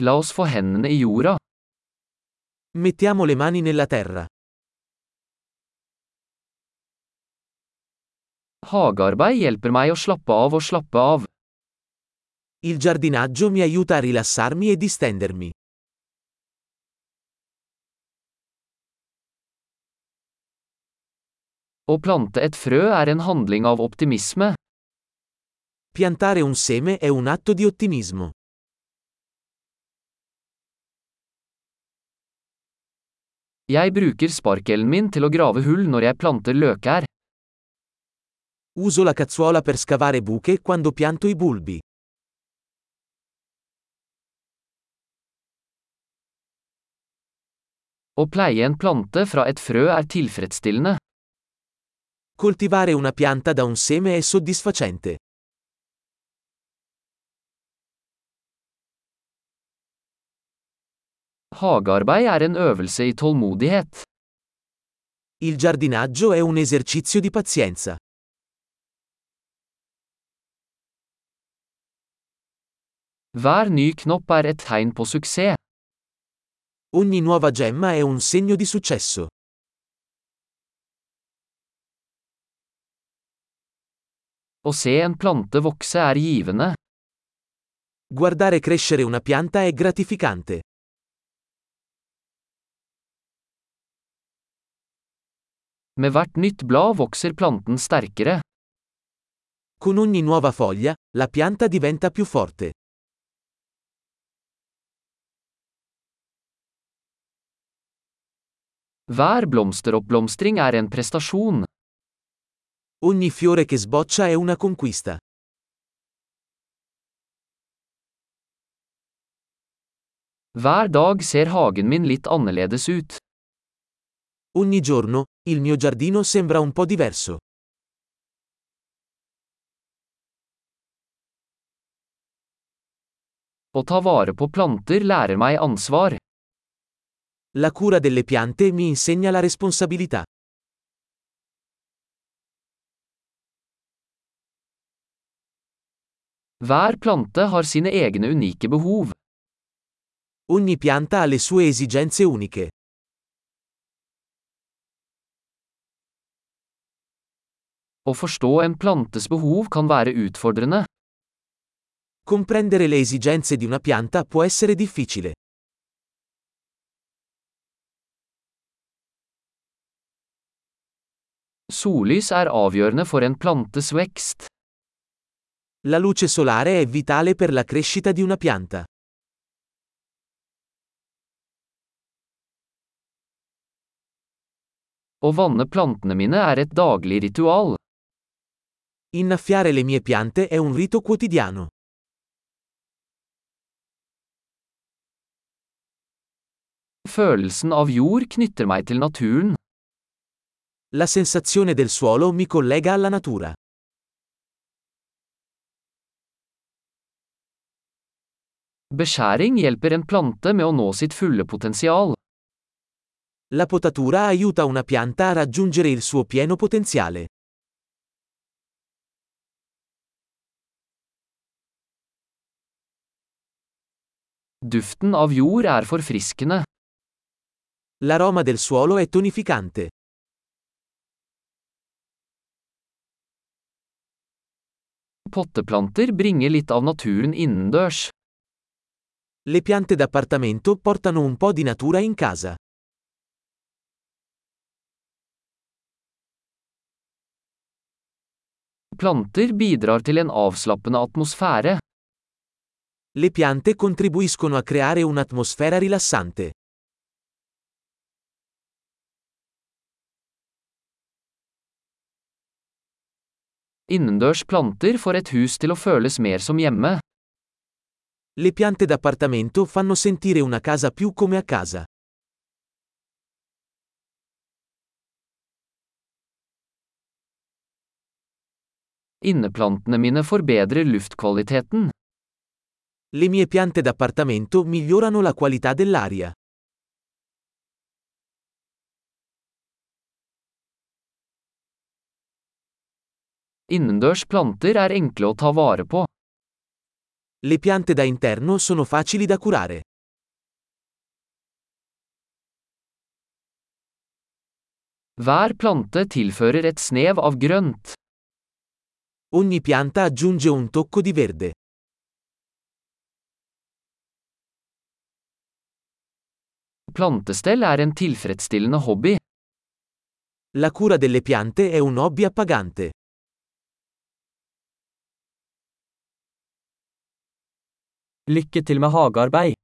La oss få hendene i jorda. Mettiamo le mani nella terra. Hagearbeid hjelper meg å slappe av og slappe av. Il giardinaggio mi aiuta a rilassarmi e distendermi. Å plante et frø er en handling av optimisme. Piantare un seme è un atto di ottimismo. Jeg bruker sparkelen min til å grave hull når jeg planter løkær. Uso la cazzuola per scavare buche quando pianto i bulbi. Å pleie en plante fra et frø er tilfredsstillende. Coltivare una pianta da un seme è soddisfacente. Hagearbeid er en øvelse i tålmodighet. Il giardinaggio è un esercizio di pazienza. Hver ny knopp er et tegn på suksess. Ogni nuova gemma è un segno di successo. Å se en plante vokse er givende. Guardare crescere una pianta è gratificante. Med hvert nytt blad vokser planten sterkere. Con ogni nuova foglia, la pianta diventa più forte. Hver blomsteroppblomstring er en prestasjon. Ogni fiore che sboccia è una conquista. Hver dag ser hagen min litt annerledes ut. Ogni giorno, il mio giardino sembra un po' diverso. Å ta vare på planter lærer meg ansvar. La cura delle piante mi insegna la responsabilità. Hver plante har sine egne unike behov. Ogni pianta ha le sue esigenze uniche. Å forstå en plantes behov kan være utfordrende. Comprendere le esigenze di una pianta può essere difficile. Sollys er avgjørende for en plantes vekst. La luce solare è vitale per la crescita di una pianta. Å vanne plantene mine er et daglig ritual. Innaffiare le mie piante è un rito quotidiano. Følelsen av jord knytter meg til naturen. La sensazione del suolo mi collega alla natura. Beskjæring hjelper en plante med å nå sitt fulle potensial. La potatura aiuta una pianta a raggiungere il suo pieno potenziale. Duften av jord er forfriskende. L'aroma del suolo è tonificante. Potteplanter bringer litt av naturen innendørs. Le piante d'appartamento portano un po' di natura in casa. Planter bidrar til en avslappende atmosfære. Le piante contribuiscono a creare un'atmosfera rilassante. Innendørs planter får et hus til å føles mer som hjemme. Le piante d'appartamento fanno sentire una casa più come a casa. Inneplantene mine forbedrer luftkvaliteten. Le mie piante d'appartamento migliorano la qualità dell'aria. Innendørs planter er enkle å ta vare på. Le piante da interno sono facili da curare. Hver plante tilfører et snev av grønt. Ogni pianta aggiunge un tocco di verde. Plantestell er en tilfredsstillende hobby. La cura delle piante è un hobby appagante. Lykke til med hagearbeid.